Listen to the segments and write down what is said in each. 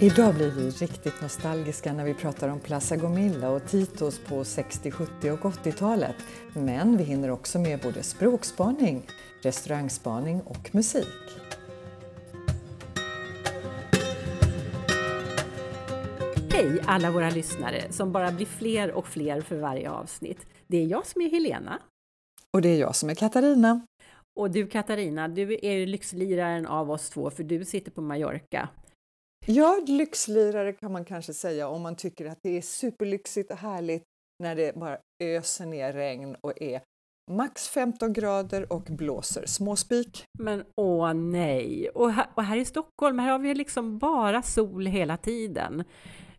Idag blir vi riktigt nostalgiska när vi pratar om Plaza Gomilla och Titos på 60, 70 och 80-talet. Men vi hinner också med både språkspaning, restaurangspaning och musik. Hej alla våra lyssnare som bara blir fler och fler för varje avsnitt. Det är jag som är Helena. Och det är jag som är Katarina. Och du Katarina, du är lyxliraren av oss två för du sitter på Mallorca. Ja, lyxlirare kan man kanske säga om man tycker att det är superlyxigt och härligt när det bara öser ner regn och är max 15 grader och blåser småspik. Men åh nej! Och här, och här i Stockholm, här har vi liksom bara sol hela tiden. Mm,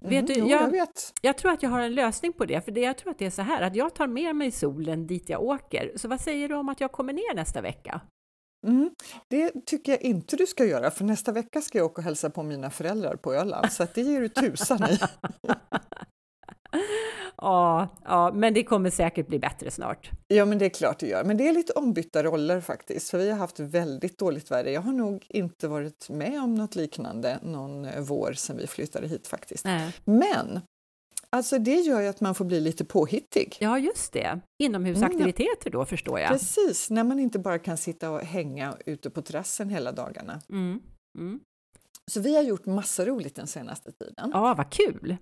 vet du, jo, jag, jag, vet. jag tror att jag har en lösning på det, för det, jag tror att det är så här att jag tar med mig solen dit jag åker. Så vad säger du om att jag kommer ner nästa vecka? Mm, det tycker jag inte du ska göra, för nästa vecka ska jag åka och hälsa på mina föräldrar på Öland, så det ger du tusan i. ja, ja, men det kommer säkert bli bättre snart. Ja, men det är klart det gör. Men det är lite ombytta roller faktiskt, för vi har haft väldigt dåligt väder. Jag har nog inte varit med om något liknande någon vår sedan vi flyttade hit faktiskt. Nej. Men Alltså det gör ju att man får bli lite påhittig. Ja, just det. Inomhusaktiviteter då förstår jag. Precis, när man inte bara kan sitta och hänga ute på terrassen hela dagarna. Mm. Mm. Så vi har gjort massa roligt den senaste tiden. Ja, vad kul!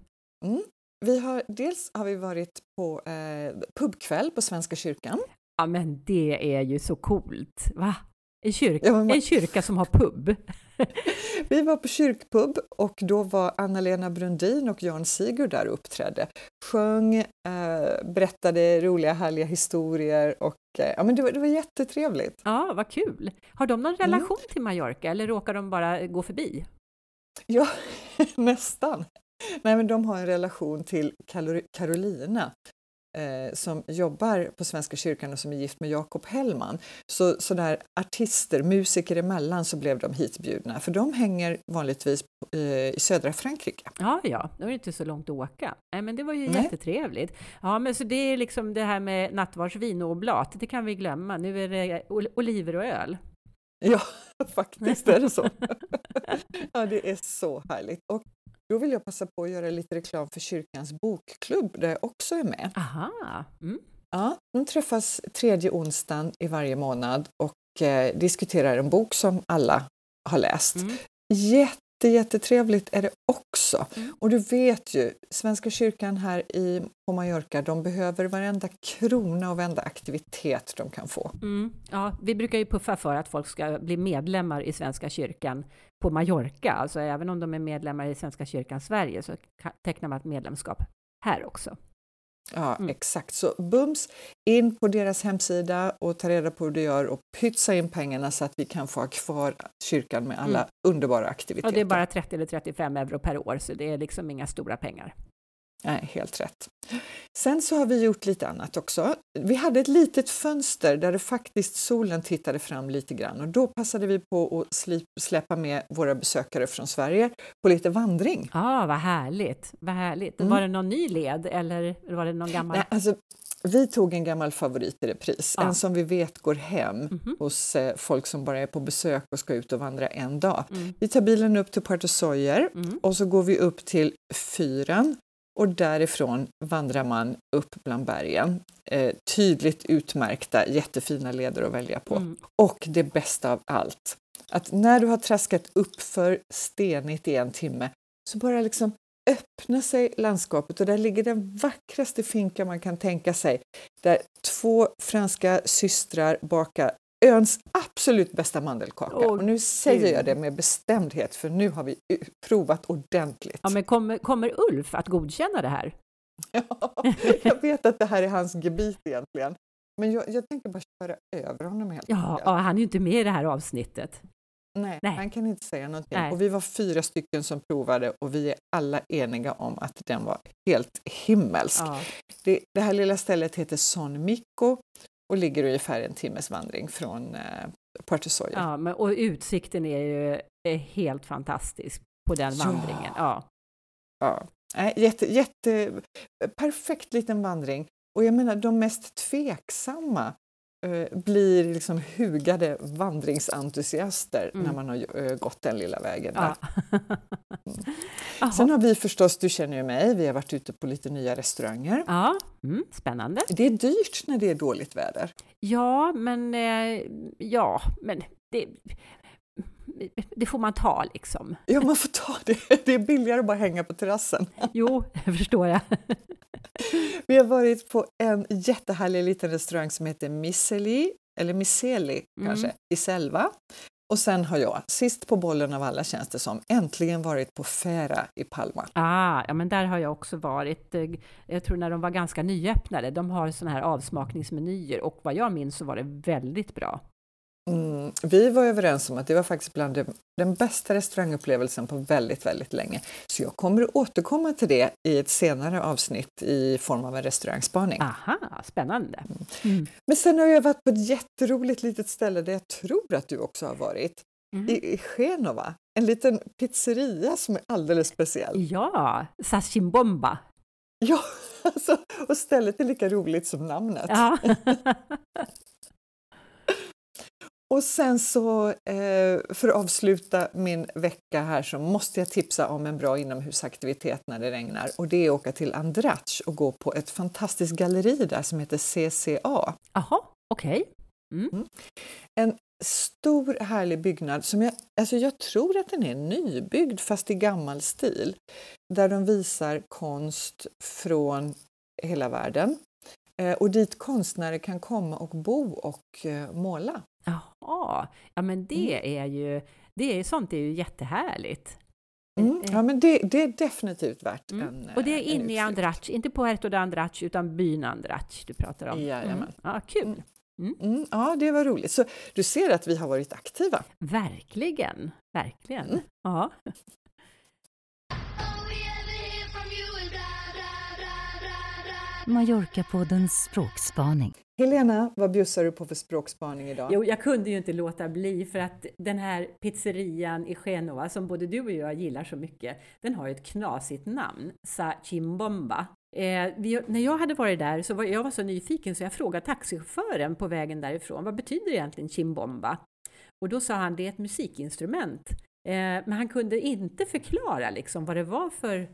Mm. Vi har, dels har vi varit på eh, pubkväll på Svenska kyrkan. Ja, men det är ju så coolt! Va? En kyrka, ja, man... en kyrka som har pub. Vi var på kyrkpub och då var Anna-Lena Brundin och Jan Sigurd där och uppträdde. Sjöng, eh, berättade roliga härliga historier och eh, ja, men det, var, det var jättetrevligt. Ja, vad kul! Har de någon relation mm. till Mallorca eller råkar de bara gå förbi? Ja, nästan. Nej, men de har en relation till Carolina eh, som jobbar på Svenska kyrkan och som är gift med Jakob Hellman. Så, så där artister, musiker emellan så blev de hitbjudna för de hänger vanligtvis eh, i södra Frankrike. Ja, ja, det var inte så långt att åka. Nej, men det var ju Nej. jättetrevligt. Ja, men så det är liksom det här med nattvardsvin och oblat, det kan vi glömma. Nu är det oliver och öl. Ja, faktiskt är det så. ja, det är så härligt. Och då vill jag passa på att göra lite reklam för kyrkans bokklubb där jag också är med. Aha. Mm. Ja, de träffas tredje onsdagen i varje månad och eh, diskuterar en bok som alla har läst. Mm. Jätte jättetrevligt är det också. Mm. Och du vet ju, Svenska kyrkan här i, på Mallorca, de behöver varenda krona och varenda aktivitet de kan få. Mm. Ja, vi brukar ju puffa för att folk ska bli medlemmar i Svenska kyrkan på Mallorca, alltså även om de är medlemmar i Svenska kyrkan Sverige så tecknar man ett medlemskap här också. Ja, mm. exakt. Så bums in på deras hemsida och ta reda på hur du gör och pytsa in pengarna så att vi kan få ha kvar kyrkan med alla mm. underbara aktiviteter. Och det är bara 30 eller 35 euro per år, så det är liksom inga stora pengar. Nej, helt rätt. Sen så har vi gjort lite annat också. Vi hade ett litet fönster där det faktiskt solen tittade fram lite grann och då passade vi på att släppa med våra besökare från Sverige på lite vandring. Ja, ah, vad härligt! Vad härligt. Mm. Var det någon ny led eller var det någon gammal? Nej, alltså, vi tog en gammal favorit i repris, ja. en som vi vet går hem mm -hmm. hos eh, folk som bara är på besök och ska ut och vandra en dag. Mm. Vi tar bilen upp till Puerto Soyer mm. och så går vi upp till fyren och därifrån vandrar man upp bland bergen. Eh, tydligt utmärkta, jättefina leder att välja på. Mm. Och det bästa av allt, att när du har traskat upp för stenigt i en timme så bara liksom öppna sig landskapet och där ligger den vackraste finka man kan tänka sig. Där två franska systrar bakar öns absolut bästa mandelkaka. Oh, och nu säger jag det med bestämdhet för nu har vi provat ordentligt. Ja, men kommer, kommer Ulf att godkänna det här? Ja, jag vet att det här är hans gebit egentligen. Men jag, jag tänker bara köra över honom helt ja, ja, han är ju inte med i det här avsnittet. Nej, Nej. han kan inte säga någonting. Nej. Och vi var fyra stycken som provade och vi är alla eniga om att den var helt himmelsk. Ja. Det, det här lilla stället heter Son Mico och ligger ungefär en timmes vandring från eh, Puerto Soya. Ja, men, och utsikten är ju är helt fantastisk på den ja. vandringen. Ja. ja. Jätte, jätte, perfekt liten vandring. Och jag menar, de mest tveksamma blir liksom hugade vandringsentusiaster mm. när man har eh, gått den lilla vägen. Ja. Mm. Sen har vi förstås, du känner ju mig, vi har varit ute på lite nya restauranger. Ja, mm, spännande. Det är dyrt när det är dåligt väder. Ja, men eh, ja, men det, det får man ta liksom. Ja, man får ta det. Det är billigare att bara hänga på terrassen. Jo, det förstår jag. Vi har varit på en jättehärlig liten restaurang som heter Misseli, eller Misseli kanske, mm. i Selva. Och sen har jag, sist på bollen av alla känns det som, äntligen varit på Fera i Palma. Ah, ja, men där har jag också varit. Jag tror när de var ganska nyöppnade. De har såna här avsmakningsmenyer och vad jag minns så var det väldigt bra. Mm, vi var överens om att det var faktiskt bland de, den bästa restaurangupplevelsen på väldigt, väldigt länge. Så jag kommer att återkomma till det i ett senare avsnitt i form av en restaurangspaning. Aha, spännande! Mm. Mm. Men sen har jag varit på ett jätteroligt litet ställe där jag tror att du också har varit. Mm. I, I Genova, en liten pizzeria som är alldeles speciell. Ja, Sashimbomba! Ja, alltså, och stället är lika roligt som namnet. Ja. Och sen så, eh, för att avsluta min vecka här, så måste jag tipsa om en bra inomhusaktivitet när det regnar. Och det är att åka till Andratx och gå på ett fantastiskt galleri där som heter CCA. Jaha, okej. Okay. Mm. Mm. En stor härlig byggnad som jag, alltså jag tror att den är nybyggd fast i gammal stil. Där de visar konst från hela världen. Eh, och dit konstnärer kan komma och bo och eh, måla. Jaha, ja men det mm. är ju, det är, sånt är ju jättehärligt. Mm. Ja men det, det, är definitivt värt mm. en Och det är inne i Andrach, inte Puerto de Andrach utan byn Andrach du pratar om? Jajamän. Mm. Ja, kul! Mm. mm. ja, det var roligt. Så du ser att vi har varit aktiva. Verkligen, verkligen. Mm. Ja. Mallorca-poddens språkspaning. Helena, vad bjussar du på för språkspaning idag? Jo, jag kunde ju inte låta bli för att den här pizzerian i Genova som både du och jag gillar så mycket, den har ju ett knasigt namn, Sa Chimbomba. Eh, vi, när jag hade varit där så var jag var så nyfiken så jag frågade taxichauffören på vägen därifrån, vad betyder egentligen chimbomba? Och då sa han, det är ett musikinstrument. Eh, men han kunde inte förklara liksom vad det var för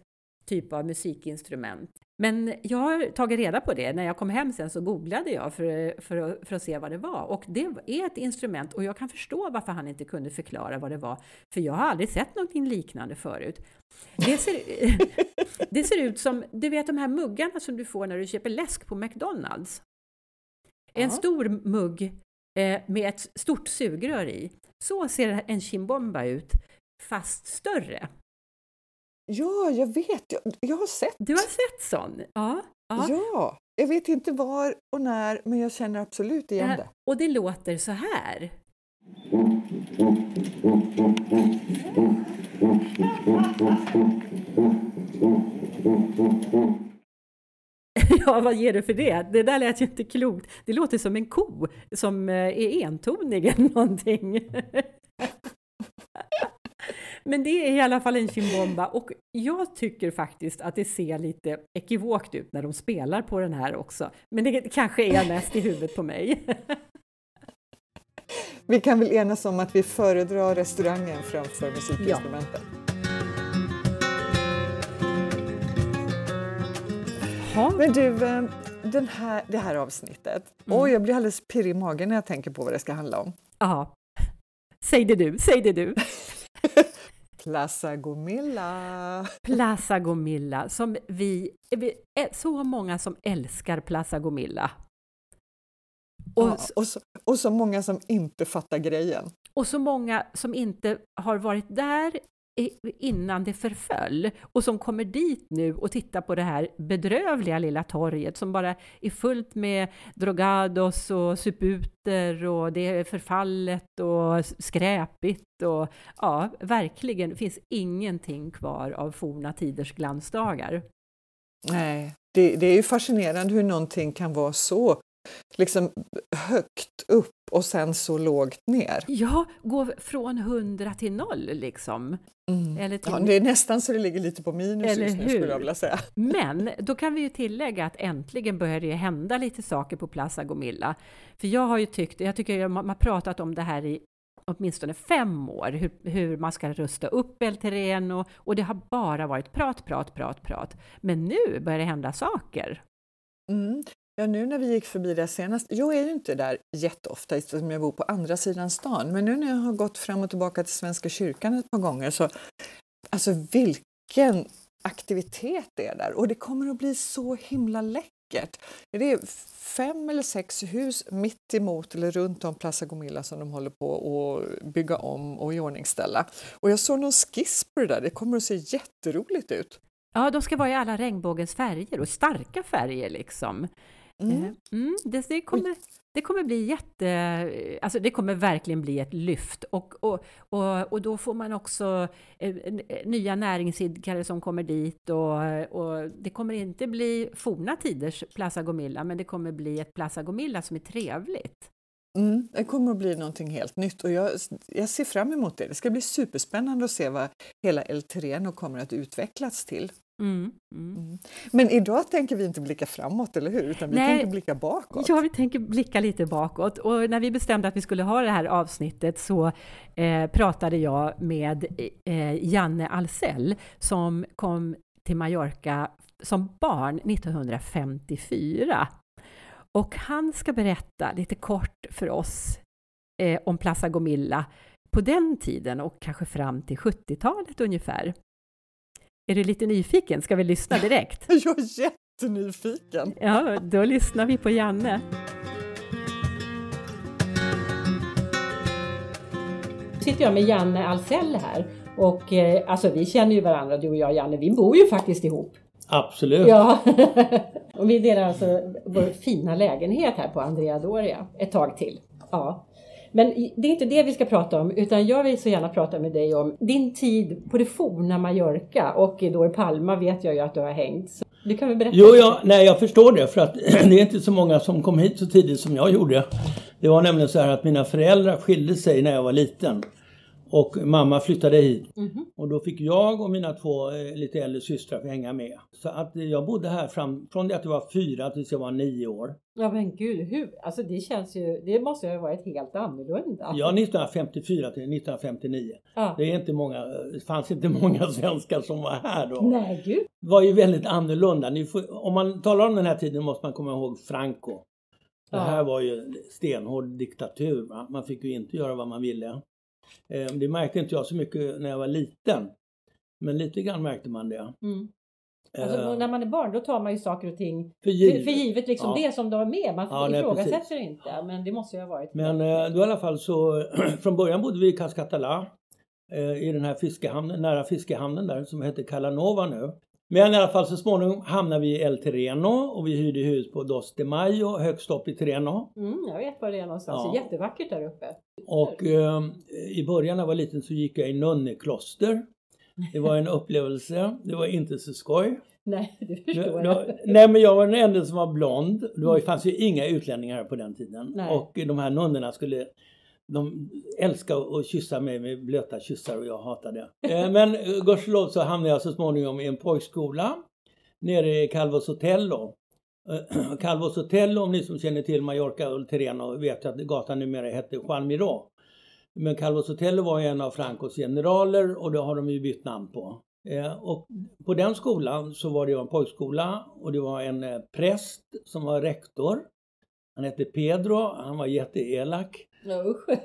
typ av musikinstrument. Men jag har tagit reda på det. När jag kom hem sen så googlade jag för, för, att, för att se vad det var. Och det är ett instrument och jag kan förstå varför han inte kunde förklara vad det var. För jag har aldrig sett någonting liknande förut. Det ser, det ser ut som, du vet de här muggarna som du får när du köper läsk på McDonalds. En ja. stor mugg eh, med ett stort sugrör i. Så ser en chimbomba ut, fast större. Ja, jag vet. Jag, jag har sett. Du har sett sån? Ja. Ja. ja. Jag vet inte var och när, men jag känner absolut igen det. Och det låter så här. Ja, vad ger du för det? Det där lät ju inte klokt. Det låter som en ko som eh, är entonig eller någonting. Men det är i alla fall en chimbomba och jag tycker faktiskt att det ser lite ekivokt ut när de spelar på den här också. Men det kanske är mest i huvudet på mig. Vi kan väl enas om att vi föredrar restaurangen framför musikinstrumenten. Ja. Men du, eh, den här, det här avsnittet, mm. oj, jag blir alldeles pirrig i magen när jag tänker på vad det ska handla om. Ja, säg det du, säg det du. Plaza Gomilla! Plaza Gomilla, som vi, vi är så många som älskar Plaza Gomilla. Och, ja, och, så, och så många som inte fattar grejen. Och så många som inte har varit där innan det förföll och som kommer dit nu och tittar på det här bedrövliga lilla torget som bara är fullt med drogados och suputer och det är förfallet och skräpigt och ja, verkligen det finns ingenting kvar av forna tiders glansdagar. Nej, det, det är ju fascinerande hur någonting kan vara så liksom högt upp och sen så lågt ner. Ja, gå från 100 till noll liksom. Mm. Eller till... Ja, det är nästan så det ligger lite på minus Eller just nu skulle jag vilja säga. Men då kan vi ju tillägga att äntligen börjar det hända lite saker på Plaza Gomilla. För jag har ju tyckt, jag tycker man har pratat om det här i åtminstone fem år, hur, hur man ska rusta upp El Terreno och det har bara varit prat, prat, prat, prat. Men nu börjar det hända saker. Mm. Ja, nu när vi gick förbi det senast, jag är ju inte där jätteofta eftersom jag bor på andra sidan stan, men nu när jag har gått fram och tillbaka till Svenska kyrkan ett par gånger så, alltså vilken aktivitet det är där och det kommer att bli så himla läckert. Det är fem eller sex hus mitt emot eller runt om Plaza Gomilla som de håller på att bygga om och iordningställa. Och jag såg någon skiss på det där, det kommer att se jätteroligt ut. Ja, de ska vara i alla regnbågens färger och starka färger liksom. Mm. Eh, mm, det, det, kommer, det kommer bli jätte... Alltså det kommer verkligen bli ett lyft och, och, och, och då får man också eh, nya näringsidkare som kommer dit och, och det kommer inte bli forna tiders Plaza Gomilla men det kommer bli ett Plaza Gomilla som är trevligt. Mm, det kommer att bli någonting helt nytt och jag, jag ser fram emot det. Det ska bli superspännande att se vad hela El Terreno kommer att utvecklas till. Mm, mm. Mm. Men idag tänker vi inte blicka framåt, eller hur? Utan vi Nej, tänker blicka bakåt. Ja, vi tänker blicka lite bakåt. Och när vi bestämde att vi skulle ha det här avsnittet så eh, pratade jag med eh, Janne Alsell som kom till Mallorca som barn 1954. Och han ska berätta lite kort för oss eh, om Plaza Gomilla på den tiden och kanske fram till 70-talet ungefär. Är du lite nyfiken? Ska vi lyssna direkt? Jag är jättenyfiken! Ja, då lyssnar vi på Janne. Nu sitter jag med Janne Alsell här och eh, alltså vi känner ju varandra du och jag Janne, vi bor ju faktiskt ihop. Absolut! Ja, och vi delar alltså vår fina lägenhet här på Andrea Doria ett tag till. Ja. Men det är inte det vi ska prata om, utan jag vill så gärna prata med dig om din tid på det forna Mallorca och då i Palma vet jag ju att du har hängt. Så du kan väl berätta? Jo, ja, nej, jag förstår det för att det är inte så många som kom hit så tidigt som jag gjorde. Det var nämligen så här att mina föräldrar skilde sig när jag var liten. Och mamma flyttade hit. Mm -hmm. Och då fick jag och mina två eh, lite äldre systrar hänga med. Så att jag bodde här fram, från det att jag var fyra tills jag var nio år. Ja men gud, hur? Alltså det känns ju, det måste ju ha varit helt annorlunda. Ja, 1954 till 1959. Ja. Det, är inte många, det fanns inte många svenskar som var här då. Nej, gud. Det var ju väldigt annorlunda. Får, om man talar om den här tiden måste man komma ihåg Franco. Det här var ju stenhård diktatur. Va? Man fick ju inte göra vad man ville. Eh, det märkte inte jag så mycket när jag var liten. Men lite grann märkte man det. Mm. Alltså, när man är barn då tar man ju saker och ting för givet. För, givet liksom ja. det som de är med. Man ja, ifrågasätter nej, inte. Men det måste ju ha varit. Men uh, då i alla fall så från början bodde vi i Cascatala. I den här fiskehamnen, nära fiskehamnen där som heter Calanova nu. Men i alla fall så småningom hamnade vi i El Terreno och vi hyrde hus på Dos de Mayo högst upp i Terreno. Mm, jag vet var det är någonstans. Ja. Jättevackert där uppe. Och eh, i början när jag var liten så gick jag i nunnekloster. Det var en upplevelse. Det var inte så skoj. Nej, det förstår jag. Nej, men jag var den enda som var blond. Det var, fanns ju inga utlänningar på den tiden. Nej. Och de här nunnorna skulle de älskar att kyssa mig med blöta kyssar och jag hatar det. Eh, men eh, gudskelov så hamnade jag så småningom i en pojkskola nere i Calvos Hotello. då. Eh, Calvos Hotello, om ni som känner till Mallorca och Tireno vet att gatan numera hette Juan Miró. Men Calvos Hotello var en av Francos generaler och det har de ju bytt namn på. Och på den skolan så var det en pojkskola och det var en präst som var rektor. Han hette Pedro, han var jätteelak.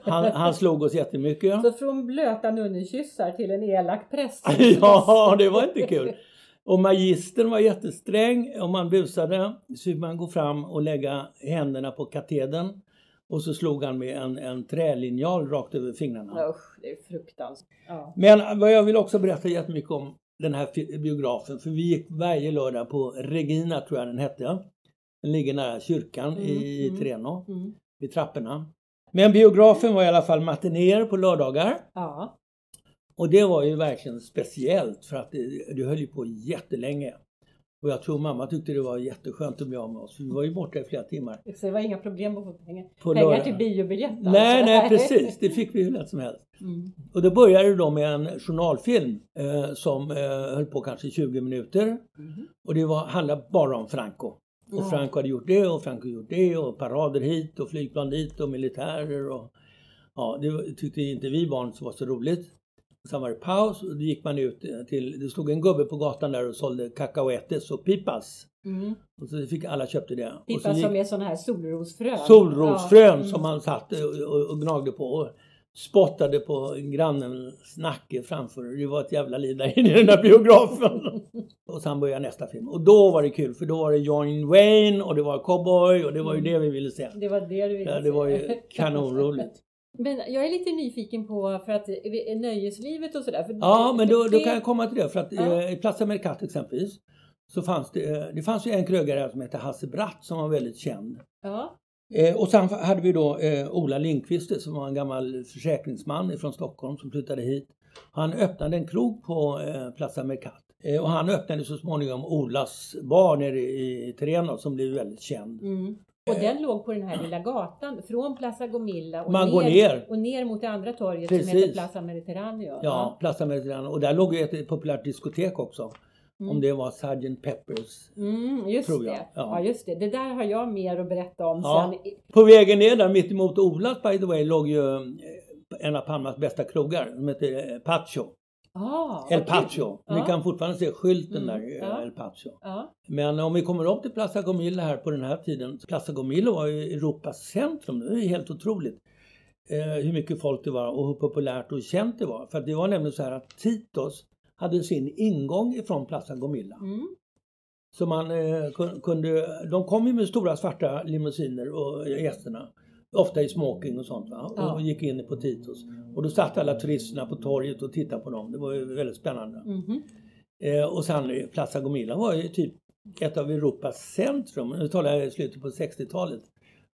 Han, han slog oss jättemycket. Så från blöta nunnekyssar till en elak präst? ja, det var inte kul. Och magistern var jättesträng. Om man busade så fick man gå fram och lägga händerna på katedern. Och så slog han med en, en trälinjal rakt över fingrarna. Usch, det är fruktansvärt. Ja. Men vad jag vill också berätta jättemycket om den här biografen. För vi gick varje lördag på Regina, tror jag den hette. Den ligger nära kyrkan mm, i mm, Treno, mm. vid trapporna. Men biografen var i alla fall matinéer på lördagar. Ja. Och det var ju verkligen speciellt för att det, det höll ju på jättelänge. Och jag tror mamma tyckte det var jätteskönt att bli av med oss. Vi var ju borta i flera timmar. Så det var inga problem att få pengar, på pengar till biobiljett? Alltså. Nej, nej precis. Det fick vi hur lätt som helst. Mm. Och då började det då med en journalfilm eh, som eh, höll på kanske 20 minuter. Mm. Och det var, handlade bara om Franco. Och ja. Franco hade gjort det och Franco hade gjort det och parader hit och flygplan dit och militärer och ja, det tyckte inte vi barn var så roligt. Sen var det paus och då gick man ut till, det stod en gubbe på gatan där och sålde cacahuetes och pipas. Mm. Och så fick alla köpte det. Pipas gick, som är sådana här solrosfrön? Solrosfrön ja. som man satt och, och gnagde på. Spottade på grannens nacke framför. Det var ett jävla liv där inne i den där biografen. och sen började nästa film. Och då var det kul för då var det John Wayne och det var cowboy och det var ju det vi ville se. Det var det du ville ja, Det var ju kanonroligt. Men jag är lite nyfiken på för att nöjeslivet och sådär. Ja, men då, då kan jag komma till det. För att ja. Eh, i Plaza Mercat exempelvis så fanns det, eh, det fanns ju en krögare som hette Hasse Bratt som var väldigt känd. Ja. Eh, och sen hade vi då eh, Ola Lindqvist som var en gammal försäkringsman från Stockholm som flyttade hit. Han öppnade en krog på eh, Plaza Mercat. Eh, och han öppnade så småningom Olas bar nere i, i som blev väldigt känd. Mm. Och den låg på den här lilla gatan från Plaza Gomilla och, Man ner, går ner. och ner mot det andra torget Precis. som heter Plaza Mediterraneo. Ja, ja, Plaza Mediterraneo. Och där låg ju ett populärt diskotek också. Mm. Om det var Sgt. Peppers. Mm, just tror jag. Det. Ja. ja. just det. Det där har jag mer att berätta om ja. sen. På vägen ner där mitt emot Olas by the way låg ju eh, en av Palmas bästa krogar som heter eh, Pacho. Ah, El Pacho. Ni kan fortfarande se skylten mm, där, eh, ja. El Pacho. Ja. Men om vi kommer upp till Plaza Gomilla här på den här tiden. Plaza Gomilla var ju Europas centrum. Det är helt otroligt. Eh, hur mycket folk det var och hur populärt och känt det var. För det var nämligen så här att Titos hade sin ingång ifrån Plaza Gomilla. Mm. Så man eh, kunde, de kom ju med stora svarta limousiner och gästerna. Ofta i smoking och sånt va? Ja. och gick in på Titos. Och då satt alla turisterna på torget och tittade på dem. Det var ju väldigt spännande. Mm. Eh, och sen eh, Plaza Gomilla var ju typ ett av Europas centrum. Nu talar jag i slutet på 60-talet.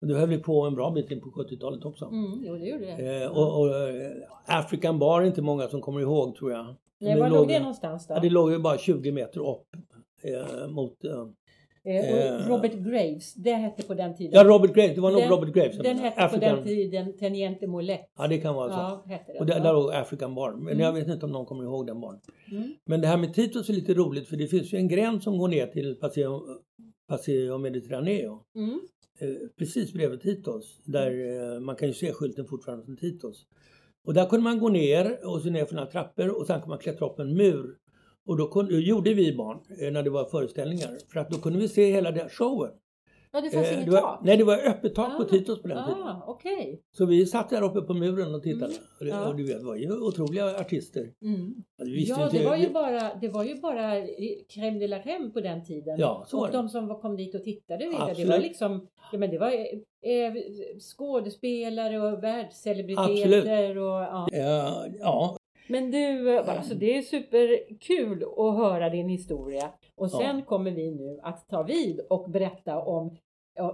Men det höll vi på en bra bit in på 70-talet också. Mm, jo, det gjorde det. Eh, och, och eh, African Bar är inte många som kommer ihåg tror jag. Nej, var låg det någonstans då? Ja, det låg ju bara 20 meter upp eh, mot eh, eh Robert Graves, det hette på den tiden. Ja, Robert Graves, det var nog Robert Graves. Den hette African... på den tiden Teniente Molet. Ja, det kan vara så. Ja, hette det. Och där, där låg African Bar. Men mm. jag vet inte om någon kommer ihåg den barn. Mm. Men det här med Titus är lite roligt för det finns ju en gräns som går ner till Paseo, Paseo Mediterraneo. Mm. Eh, precis bredvid Titos. Där eh, man kan ju se skylten fortfarande från Titos. Och där kunde man gå ner och så ner för några trappor och sen kunde man klättra upp en mur. Och då, kunde, då gjorde vi barn eh, när det var föreställningar för att då kunde vi se hela den showen. Ja, det fanns eh, inget var, tak? Nej, det var öppet tak ah, på Titos på den ah, tiden. Okay. Så vi satt där uppe på muren och tittade. Mm, och, det, ja. och du vet, det var ju otroliga artister. Mm. Ja, det var, ju bara, det var ju bara crème de la crème på den tiden. Ja, så och de som kom dit och tittade, det var liksom ja, men det var eh, skådespelare och världscelebriteter. Och, ja. Ja, ja, men du, alltså det är superkul att höra din historia. Och sen ja. kommer vi nu att ta vid och berätta om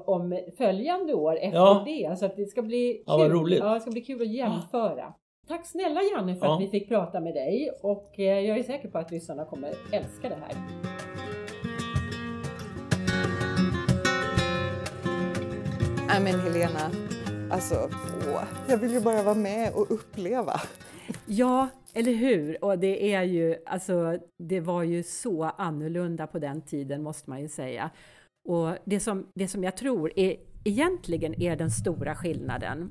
om följande år efter ja. det. Så att det ska bli kul. Ja, roligt. Ja, det ska bli kul att jämföra. Tack snälla Janne för ja. att vi fick prata med dig och eh, jag är säker på att lyssnarna kommer älska det här. Nej men Helena, alltså åh, jag vill ju bara vara med och uppleva. Ja, eller hur? Och det är ju, alltså, det var ju så annorlunda på den tiden måste man ju säga. Och det som, det som jag tror är, egentligen är den stora skillnaden,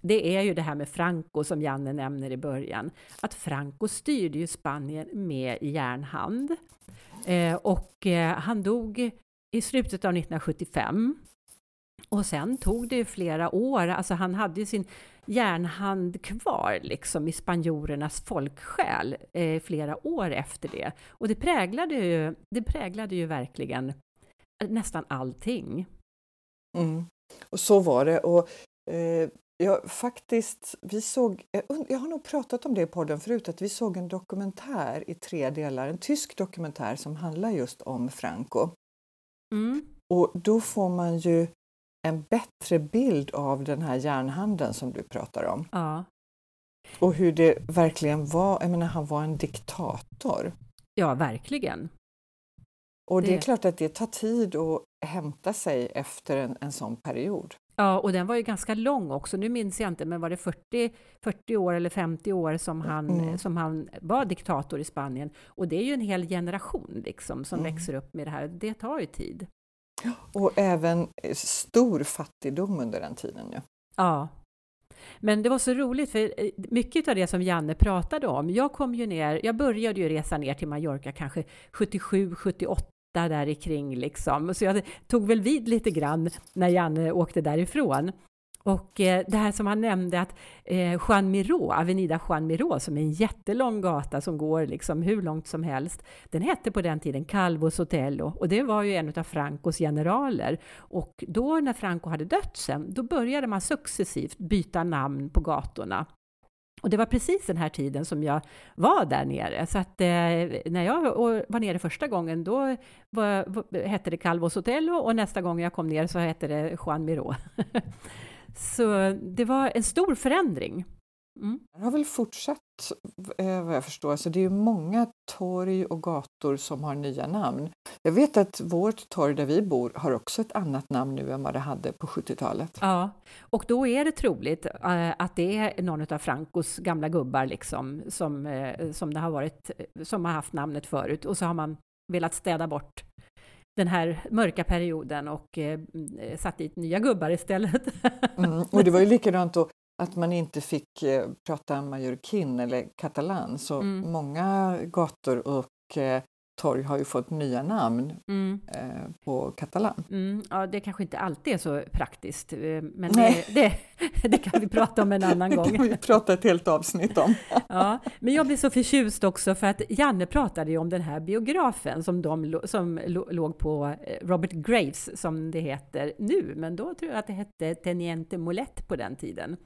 det är ju det här med Franco som Janne nämner i början. Att Franco styrde ju Spanien med järnhand. Eh, och eh, han dog i slutet av 1975. Och sen tog det ju flera år, alltså han hade ju sin järnhand kvar liksom i spanjorernas folksjäl eh, flera år efter det. Och det präglade ju, det präglade ju verkligen nästan allting. Mm. Och så var det. Och, eh, ja, faktiskt, vi såg, jag har nog pratat om det i podden förut, att vi såg en dokumentär i tre delar, en tysk dokumentär som handlar just om Franco. Mm. Och då får man ju en bättre bild av den här järnhandeln som du pratar om. Ja. Och hur det verkligen var, jag menar han var en diktator. Ja, verkligen. Och det, det är klart att det tar tid att hämta sig efter en, en sån period. Ja, och den var ju ganska lång också. Nu minns jag inte, men var det 40, 40 år eller 50 år som han, mm. som han var diktator i Spanien? Och det är ju en hel generation liksom som mm. växer upp med det här. Det tar ju tid. Och även eh, stor fattigdom under den tiden. Ja. ja. Men det var så roligt, för eh, mycket av det som Janne pratade om, jag kom ju ner, jag började ju resa ner till Mallorca kanske 77, 78 där kring liksom. Så jag tog väl vid lite grann när Janne åkte därifrån. Och eh, det här som han nämnde att eh, Juan Miró, Avenida Juan Miró, som är en jättelång gata som går liksom hur långt som helst, den hette på den tiden Calvo Sotelo och det var ju en av Francos generaler. Och då när Franco hade dött sen, då började man successivt byta namn på gatorna. Och det var precis den här tiden som jag var där nere. Så att eh, när jag var nere första gången, då var, hette det Calvo Sotelo och nästa gång jag kom ner så hette det Juan Miró. så det var en stor förändring. Mm. Det har väl fortsatt eh, vad jag förstår, så det är många torg och gator som har nya namn. Jag vet att vårt torg där vi bor har också ett annat namn nu än vad det hade på 70-talet. Ja, och då är det troligt äh, att det är någon av Francos gamla gubbar liksom som, äh, som det har varit, som har haft namnet förut och så har man velat städa bort den här mörka perioden och eh, satt dit nya gubbar istället. mm, och det var ju likadant då att man inte fick eh, prata mallorquin eller katalan så mm. många gator och eh, torg har ju fått nya namn mm. eh, på katalan. Mm, ja, det kanske inte alltid är så praktiskt, eh, men det, det, det, kan vi prata om en annan gång. Det kan vi prata ett helt avsnitt om. ja, men jag blir så förtjust också för att Janne pratade ju om den här biografen som, de, som låg på eh, Robert Graves, som det heter nu, men då tror jag att det hette Teniente Molet på den tiden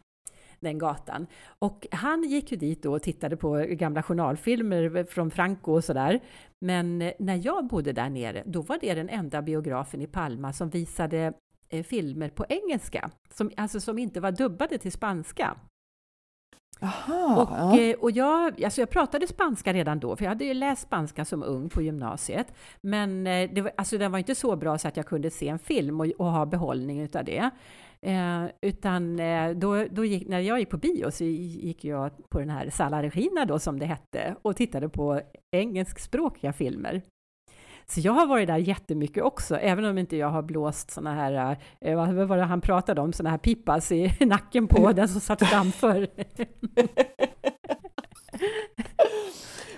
den gatan. Och han gick ju dit då och tittade på gamla journalfilmer från Franco och sådär. Men när jag bodde där nere, då var det den enda biografen i Palma som visade eh, filmer på engelska, som, alltså som inte var dubbade till spanska. Aha, och, ja. Eh, och jag, alltså jag pratade spanska redan då, för jag hade ju läst spanska som ung på gymnasiet. Men eh, det var, alltså den var inte så bra så att jag kunde se en film och, och ha behållning utav det. Eh, utan eh, då, då gick, när jag gick på bio så gick jag på den här Sala Regina då som det hette och tittade på engelskspråkiga filmer. Så jag har varit där jättemycket också, även om inte jag har blåst såna här, eh, vad var det han pratade om, såna här pipas i nacken på den som satt framför.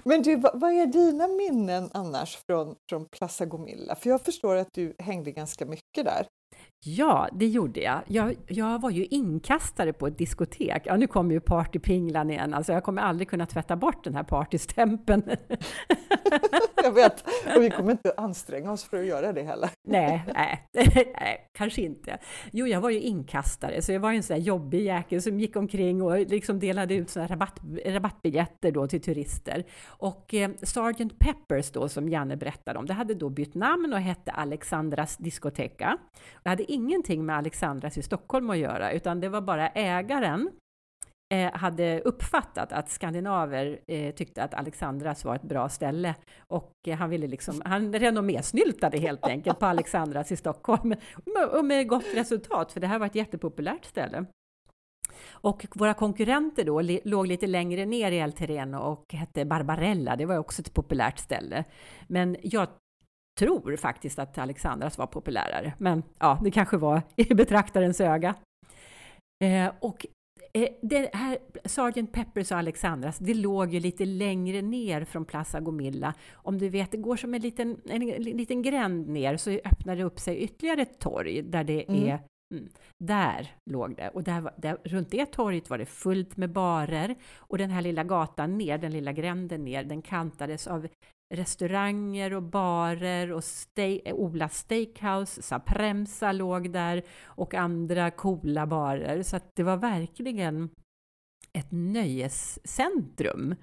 Men du, vad är dina minnen annars från, från Plaza Gomilla? För jag förstår att du hängde ganska mycket där. Ja, det gjorde jag. jag. jag. var ju inkastare på ett diskotek. Ja, nu kommer ju partypinglan igen. Alltså, jag kommer aldrig kunna tvätta bort den här partystämpeln. jag vet, och vi kommer inte anstränga oss för att göra det heller. nej, nej, nej, kanske inte. Jo, jag var ju inkastare, så jag var ju en sån där jobbig jäkel som gick omkring och liksom delade ut såna rabatt, rabattbiljetter då till turister. Och eh, Sgt. Peppers då, som Janne berättade om, det hade då bytt namn och hette Alexandras Discoteca. Det hade ingenting med Alexandras i Stockholm att göra, utan det var bara ägaren Eh, hade uppfattat att skandinaver eh, tyckte att Alexandras var ett bra ställe och eh, han ville liksom, han renommésnyltade helt enkelt på Alexandras i Stockholm och med gott resultat, för det här var ett jättepopulärt ställe. Och våra konkurrenter då låg lite längre ner i El Terreno och hette Barbarella, det var också ett populärt ställe. Men jag tror faktiskt att Alexandras var populärare, men ja, det kanske var i betraktarens öga. Eh, och det här Sgt. Peppers och Alexandras, det låg ju lite längre ner från Plaza Gomilla. Om du vet, det går som en liten, en, en liten gränd ner så öppnar det upp sig ytterligare ett torg där det mm. är Mm. Där låg det. Och där, där, runt det torget var det fullt med barer. Och den här lilla gatan ner, den lilla gränden ner, den kantades av restauranger och barer och ste eh, Ola Steakhouse, Sapremsa låg där och andra coola barer. Så att det var verkligen ett nöjescentrum.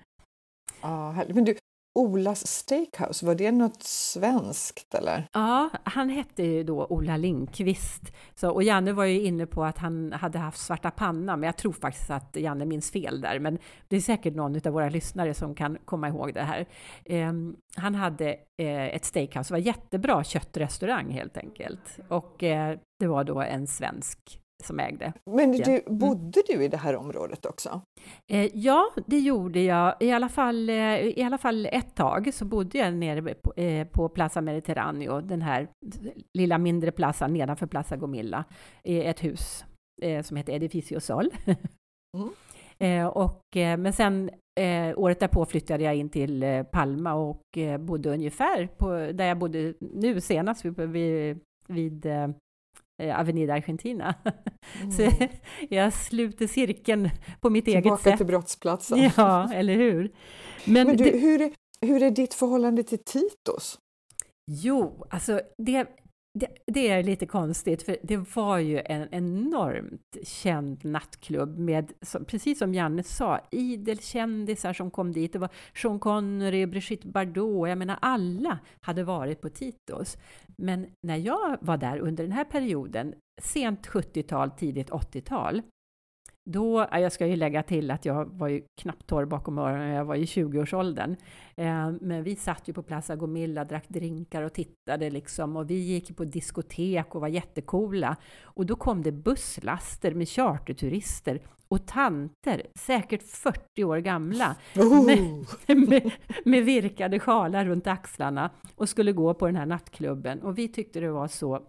Ja, men du, Olas Steakhouse, var det något svenskt eller? Ja, han hette ju då Ola Lindqvist. Så, och Janne var ju inne på att han hade haft svarta panna, men jag tror faktiskt att Janne minns fel där. Men det är säkert någon av våra lyssnare som kan komma ihåg det här. Eh, han hade eh, ett steakhouse, det var jättebra köttrestaurang helt enkelt. Och eh, det var då en svensk som ägde. Men du, mm. bodde du i det här området också? Eh, ja, det gjorde jag. I alla, fall, eh, I alla fall ett tag så bodde jag nere på, eh, på Plaza Mediterraneo, den här lilla mindre platsen nedanför Plaza Gomilla, i ett hus eh, som heter Edificio Sol. mm. Eh, och, eh, men sen året därpå flyttade jag in till Palma och bodde ungefär på, där jag bodde nu senast, vid, vid Avenida Argentina. Mm. Så jag sluter cirkeln på mitt Tillbaka eget sätt. Tillbaka till brottsplatsen. Ja, eller hur? Men, Men du, det, hur, är, hur är ditt förhållande till Titos? Jo, alltså det, det, det, är lite konstigt, för det var ju en enormt känd nattklubb med, precis som Janne sa, idel kändisar som kom dit. Det var Sean Connery, Brigitte Bardot, jag menar alla hade varit på Titos. Men när jag var där under den här perioden, sent 70-tal, tidigt 80-tal, då, jag ska ju lägga till att jag var ju knappt torr bakom öronen, jag var i 20-årsåldern. Eh, men vi satt ju på Plaza Gomilla, drack drinkar och tittade liksom och vi gick på diskotek och var jättekola. Och då kom det busslaster med charterturister och tanter, säkert 40 år gamla, oh. med, med, med, virkade sjalar runt axlarna och skulle gå på den här nattklubben. Och vi tyckte det var så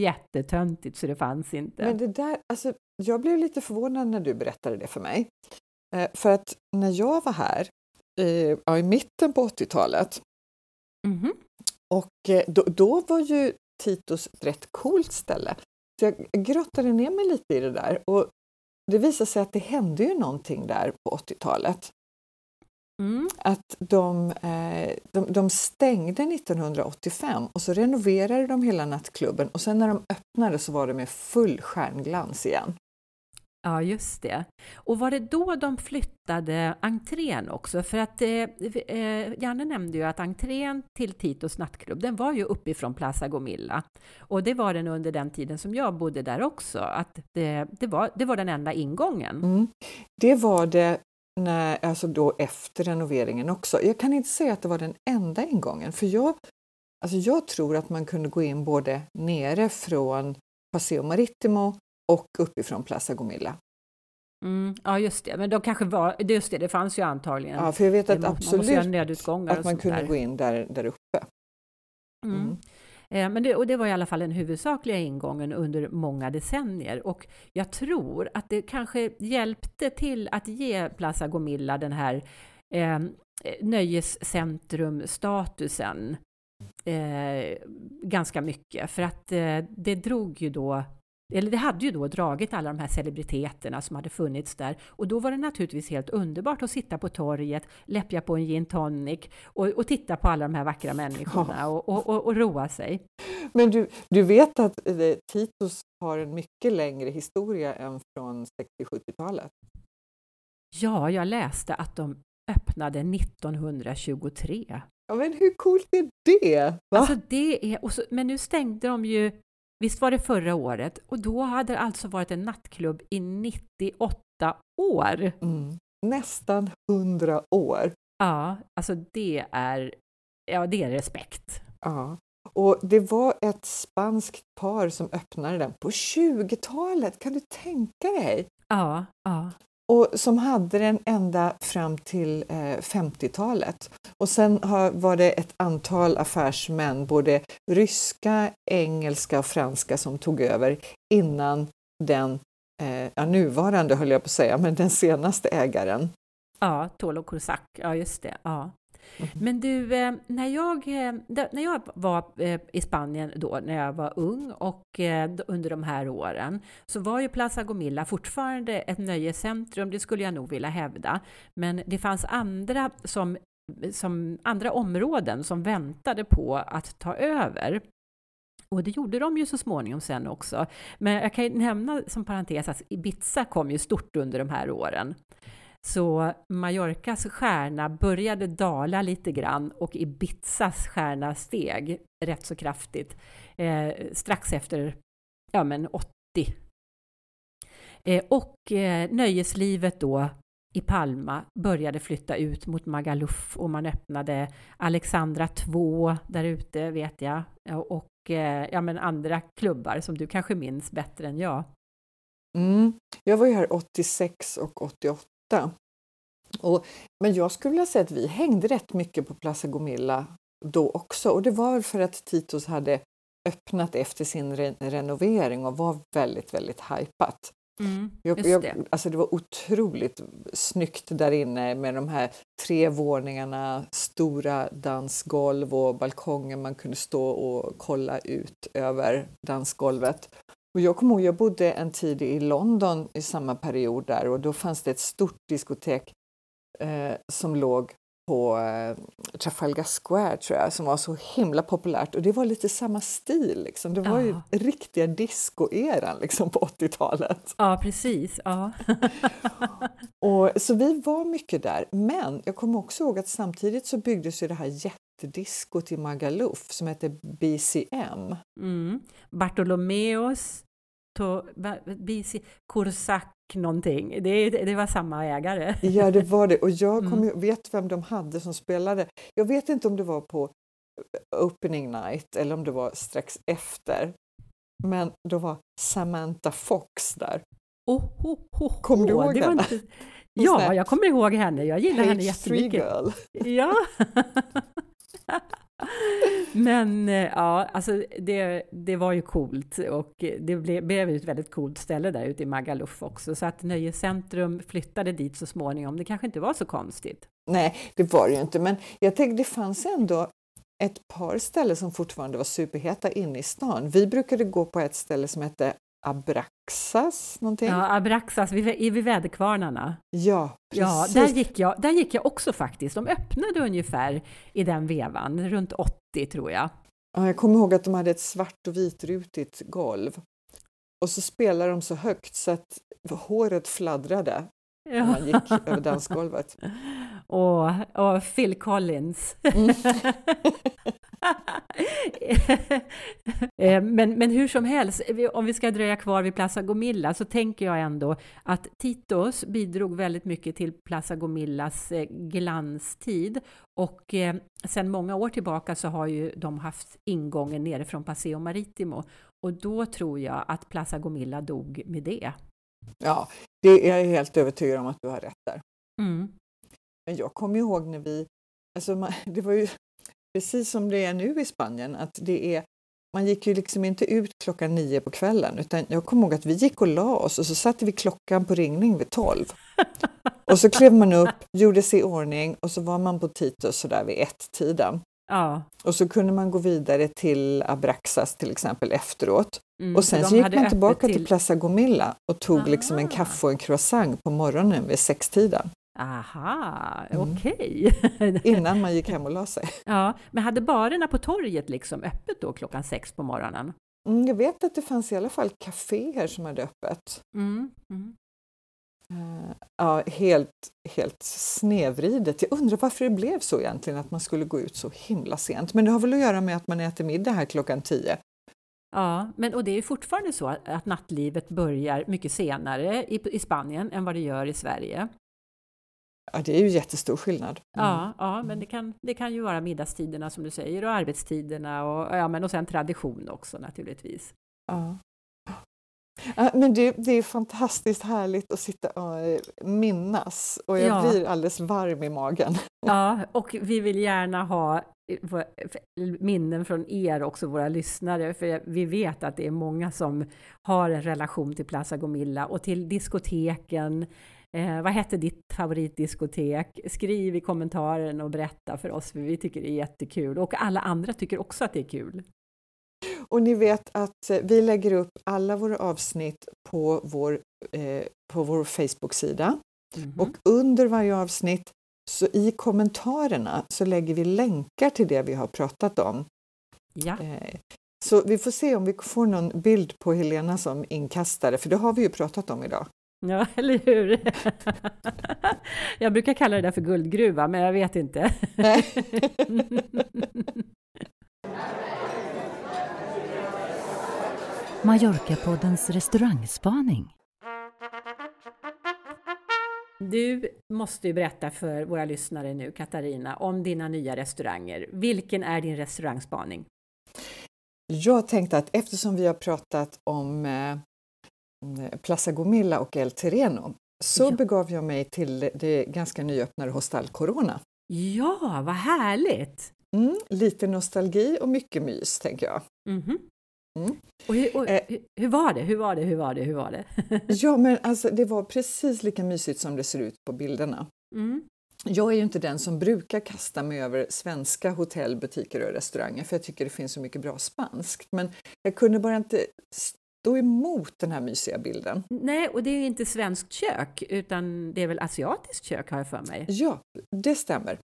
jättetöntigt så det fanns inte. Men det där, alltså, jag blev lite förvånad när du berättade det för mig. Eh, för att när jag var här eh, ja, i mitten på 80-talet mm -hmm. och eh, då, då, var ju Titos ett rätt coolt ställe. Så jag grottade ner mig lite i det där och det visade sig att det hände ju någonting där på 80-talet. Mm. Att de, eh, de, de, stängde 1985 och så renoverade de hela nattklubben och sen när de öppnade så var det med full stjärnglans igen. Ja, just det. Och var det då de flyttade entrén också? För att eh, eh, Janne nämnde ju att entrén till Titos nattklubb, den var ju uppifrån Plaza Gomilla. Och det var den under den tiden som jag bodde där också, att det, det, var, det var den enda ingången. Mm. Det var det när, alltså då efter renoveringen också. Jag kan inte säga att det var den enda ingången, för jag, alltså jag tror att man kunde gå in både nere från Paseo Marittimo och uppifrån Plaza Gomilla. Mm, ja, just det. Men de kanske var, just det, det fanns ju antagligen. Ja, för jag vet att absolut att man kunde där. gå in där, där uppe. Mm. Mm. Eh, men det, och det var i alla fall den huvudsakliga ingången under många decennier. Och jag tror att det kanske hjälpte till att ge Plaza Gomilla den här eh, nöjescentrumstatusen eh, ganska mycket. För att eh, det drog ju då eller det hade ju då dragit alla de här celebriteterna som hade funnits där och då var det naturligtvis helt underbart att sitta på torget, läppja på en gin tonic och, och titta på alla de här vackra människorna och, och, och, och, roa sig. Men du, du vet att eh, Titus har en mycket längre historia än från 60-70-talet? Ja, jag läste att de öppnade 1923. Ja, men hur coolt är det? Va? Alltså det är, så, men nu stängde de ju Visst var det förra året? Och då hade det alltså varit en nattklubb i 98 år. Mm. Nästan 100 år. Ja, alltså det är, ja, det är respekt. Ja. Och det var ett spanskt par som öppnade den på 20-talet, kan du tänka dig? Ja, ja och som hade den ända fram till eh, 50-talet. Och sen har, var det ett antal affärsmän, både ryska, engelska och franska, som tog över innan den eh, ja, nuvarande, höll jag på att säga, men den senaste ägaren. Ja, Tolo Kursak, ja just det. Ja. Mm. Men du, eh, när jag, eh, när jag var eh, i Spanien då, när jag var ung och under de här åren, så var ju Plaza Gomilla fortfarande ett nöjescentrum, det skulle jag nog vilja hävda. Men det fanns andra, som, som, andra områden som väntade på att ta över. Och det gjorde de ju så småningom sen också. Men jag kan ju nämna som parentes att Ibiza kom ju stort under de här åren. Så Mallorcas stjärna började dala lite grann och Ibizas stjärna steg rätt så kraftigt eh, strax efter ja, men 80. Eh, och eh, nöjeslivet då i Palma började flytta ut mot Magaluf och man öppnade Alexandra 2 där ute vet jag och eh, ja, men andra klubbar som du kanske minns bättre än jag. Mm. Jag var ju här 86 och 88. Och, men jag skulle vilja säga att vi hängde rätt mycket på Plaza Gomilla då också och det var väl för att Titos hade öppnat efter sin re renovering och var väldigt, väldigt hajpat. Mm, jag, jag, det. Alltså det var otroligt snyggt där inne med de här tre våningarna, stora dansgolv och balkonger man kunde stå och kolla ut över dansgolvet. Och jag kommer ihåg, jag bodde en tid i London i samma period där och då fanns det ett stort diskotek eh, som låg på eh, Trafalgar Square tror jag, som var så himla populärt och det var lite samma stil. Liksom. Det var ja. ju riktiga discoeran liksom, på 80-talet. Ja, precis. Ja. och, så vi var mycket där, men jag kommer också ihåg att samtidigt så byggdes ju det här jättediskot i Magaluf som hette BCM. Mm. Bartolomeos to, BC, Kursak någonting. Det, det var samma ägare. Ja, det var det. Och jag kom, mm. vet vem de hade som spelade. Jag vet inte om det var på opening night eller om det var strax efter. Men då var Samantha Fox där. Oh, oh, oh, Kommer du ihåg henne? Inte... Ja, jag kommer ihåg henne. Jag gillar henne jättemycket. Girl. Ja. Men eh, ja, alltså det, det var ju coolt och det blev, blev ett väldigt coolt ställe där ute i Magaluf också. Så att Nöjescentrum flyttade dit så småningom, det kanske inte var så konstigt. Nej, det var det ju inte, men jag tänkte det fanns ändå ett par ställen som fortfarande var superheta inne i stan. Vi brukade gå på ett ställe som hette Abraxas någonting? Ja, Abraxas vid, vid väderkvarnarna. Ja, precis. Ja, där gick, jag, där gick jag också faktiskt. De öppnade ungefär i den vevan, runt 80 tror jag. Ja, jag kommer ihåg att de hade ett svart och vitrutigt golv. Och så spelade de så högt så att håret fladdrade när man gick över dansgolvet. Och, och Phil Collins. Mm. Eh, men, men hur som helst, om vi ska dröja kvar vid Plaza Gomilla så tänker jag ändå att Titos bidrog väldigt mycket till Plaza Gomillas eh, glanstid och eh, sedan många år tillbaka så har ju de haft ingången nere från Paseo Maritimo och då tror jag att Plaza Gomilla dog med det. Ja, det är jag helt övertygad om att du har rätt där. Mm. Men jag kommer ihåg när vi, alltså man, det var ju precis som det är nu i Spanien, att det är man gick ju liksom inte ut klockan nio på kvällen utan jag kommer ihåg att vi gick och la oss och så satte vi klockan på ringning vid tolv. Och så klev man upp, gjorde sig i ordning och så var man på Titus sådär vid ett-tiden. Ja. Och så kunde man gå vidare till Abraxas till exempel efteråt. Mm, och sen så gick man tillbaka till... till Plaza Gomilla och tog liksom en kaffe och en croissant på morgonen vid sextiden. Aha, mm. okej. Okay. Innan man gick hem och la sig. Ja, men hade barerna på torget liksom öppet då klockan sex på morgonen? Mm, jag vet att det fanns i alla fall kaféer som hade öppet. Mm. Mm. Uh, ja, helt, helt snedvridet. Jag undrar varför det blev så egentligen, att man skulle gå ut så himla sent. Men det har väl att göra med att man äter middag här klockan tio. Ja, men och det är fortfarande så att nattlivet börjar mycket senare i, i Spanien än vad det gör i Sverige. Ja, det är ju jättestor skillnad. Mm. Ja, ja, men det kan, det kan ju vara middagstiderna som du säger och arbetstiderna och, ja, men och sen tradition också naturligtvis. Ja. Ja, men det, det, är fantastiskt härligt att sitta och eh, minnas och jag ja. blir alldeles varm i magen. Ja, och vi vill gärna ha eh, minnen från er också, våra lyssnare, för vi vet att det är många som har en relation till Plaza Gomilla och till diskoteken, Eh, vad hette ditt favoritdiskotek? Skriv i kommentaren och berätta för oss, för vi tycker det är jättekul. Och alla andra tycker också att det är kul. Och ni vet att eh, vi lägger upp alla våra avsnitt på vår, eh, på vår Facebook-sida. Mm -hmm. Och under varje avsnitt, så i kommentarerna, så lägger vi länkar till det vi har pratat om. Ja. Eh, så vi får se om vi får någon bild på Helena som inkastare, för det har vi ju pratat om idag. Ja, eller hur? jag brukar kalla det där för guldgruva, men jag vet inte. Mallorca-poddens restaurangspaning. Du måste ju berätta för våra lyssnare nu, Katarina, om dina nya restauranger. Vilken är din restaurangspaning? Jag tänkte att eftersom vi har pratat om eh, Plaza Gomilla och El Terreno så ja. begav jag mig till det ganska nyöppnade Hostal Corona. Ja, vad härligt! Mm, lite nostalgi och mycket mys, tänker jag. Mm. Mm. Och, hur, och eh, hur, var det? Hur var det? Hur var det? Hur var det? ja, men alltså det var precis lika mysigt som det ser ut på bilderna. Mm. Jag är ju inte den som brukar kasta mig över svenska hotell, butiker och restauranger för jag tycker det finns så mycket bra spanskt. Men jag kunde bara inte stå emot den här mysiga bilden. Nej, och det är inte svenskt kök utan det är väl asiatiskt kök har jag för mig? Ja, det stämmer.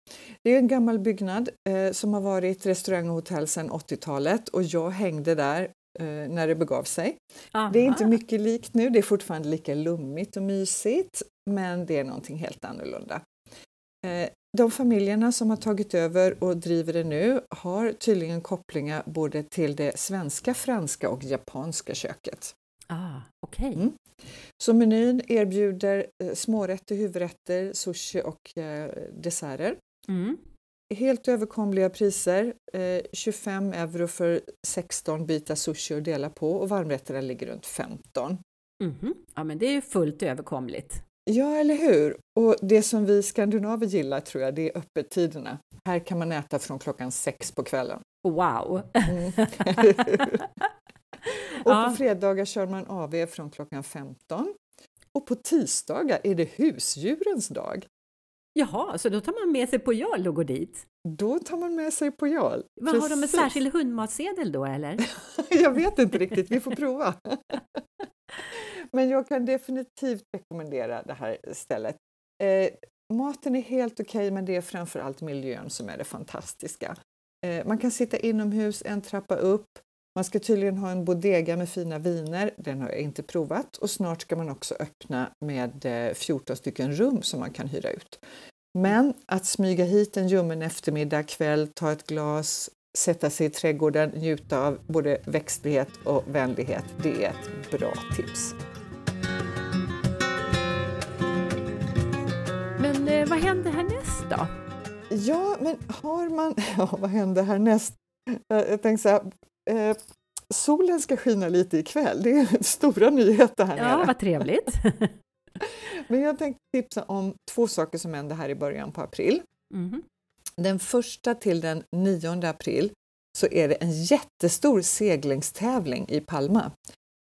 Det är en gammal byggnad eh, som har varit restaurang och hotell sedan 80-talet och jag hängde där eh, när det begav sig. Aha. Det är inte mycket likt nu, det är fortfarande lika lummigt och mysigt men det är någonting helt annorlunda. Eh, de familjerna som har tagit över och driver det nu har tydligen kopplingar både till det svenska, franska och japanska köket. Ah, okay. Mm. Så menyn erbjuder eh, smårätter, huvudrätter, sushi och eh, desserter. Mm. Helt överkomliga priser, eh, 25 euro för 16 bitar sushi att dela på och varmrätterna ligger runt 15. Mm. Ja, men det är ju fullt överkomligt. Ja, eller hur? Och det som vi skandinaver gillar tror jag, det är öppettiderna. Här kan man äta från klockan sex på kvällen. Wow! Mm. och ja. på fredagar kör man AV från klockan 15. Och på tisdagar är det husdjurens dag. Jaha, så då tar man med sig på Jarl och går dit? Då tar man med sig på Jarl. Vad har de en särskild hundmatsedel då eller? jag vet inte riktigt, vi får prova. Men jag kan definitivt rekommendera det här stället. Eh, maten är helt okej, okay, men det är framför allt miljön som är det fantastiska. Eh, man kan sitta inomhus en trappa upp. Man ska tydligen ha en bodega med fina viner. Den har jag inte provat och snart ska man också öppna med eh, 14 stycken rum som man kan hyra ut. Men att smyga hit en ljummen eftermiddag, kväll, ta ett glas, sätta sig i trädgården, njuta av både växtlighet och vänlighet, det är ett bra tips. Men eh, vad händer härnäst då? Ja, men har man... Ja, vad händer härnäst? Jag tänkte så här, eh, solen ska skina lite ikväll. Det är stora nyheter här Ja, nere. vad trevligt. men jag tänkte tipsa om två saker som händer här i början på april. Mm. Den första till den 9 april så är det en jättestor seglingstävling i Palma.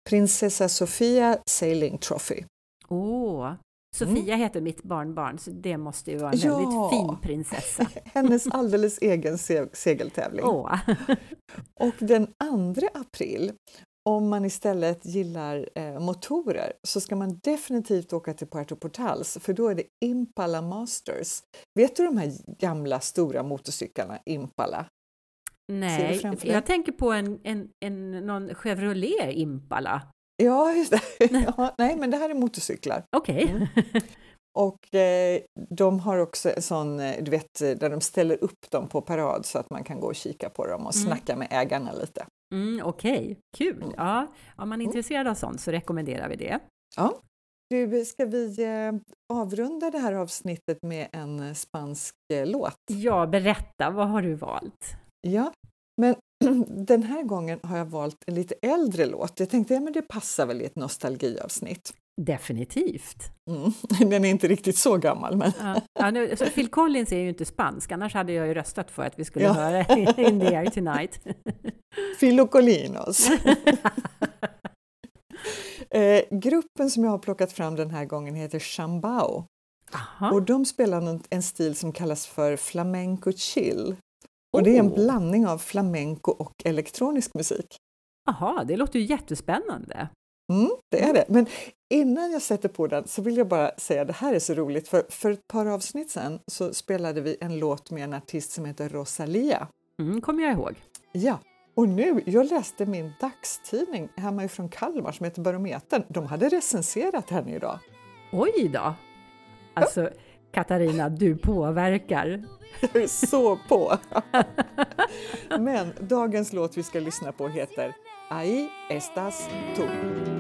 Prinsessa Sofia Sailing Trophy. Åh, Sofia mm. heter mitt barnbarn, så det måste ju vara en ja. väldigt fin prinsessa. Hennes alldeles egen se segeltävling. Åh. Och den 2 april, om man istället gillar eh, motorer, så ska man definitivt åka till Puerto Portals, för då är det Impala Masters. Vet du de här gamla stora motorcyklarna, Impala? Nej, jag tänker på en, en, en, någon Chevrolet Impala. Ja, just det. Ja, nej, men det här är motorcyklar. Okej. Okay. Mm. Och eh, de har också en sån, eh, du vet, där de ställer upp dem på parad så att man kan gå och kika på dem och mm. snacka med ägarna lite. Mm, Okej, okay. kul! Mm. Ja, om man är mm. intresserad av sånt så rekommenderar vi det. Ja. Du, ska vi eh, avrunda det här avsnittet med en spansk eh, låt? Ja, berätta, vad har du valt? Ja, men den här gången har jag valt en lite äldre låt. Jag tänkte att ja, det passar väl i ett nostalgiavsnitt. Definitivt. Mm. Den är inte riktigt så gammal. Men... Ja. Ja, nu, så Phil Collins är ju inte spansk, annars hade jag ju röstat för att vi skulle ja. höra In the air tonight. Philo Colinos. eh, gruppen som jag har plockat fram den här gången heter Chambao. Aha. Och de spelar en stil som kallas för flamenco chill. Och det är en blandning av flamenco och elektronisk musik. Jaha, det låter ju jättespännande. Mm, det är det. Men innan jag sätter på den så vill jag bara säga att det här är så roligt. För, för ett par avsnitt sen så spelade vi en låt med en artist som heter Rosalia. Mm, kommer jag ihåg. Ja, och nu, jag läste min dagstidning hemma ifrån Kalmar som heter Barometern. De hade recenserat henne idag. Oj då! Alltså, Katarina, du påverkar. Jag är så på! Men dagens låt vi ska lyssna på heter Ahí estás tú.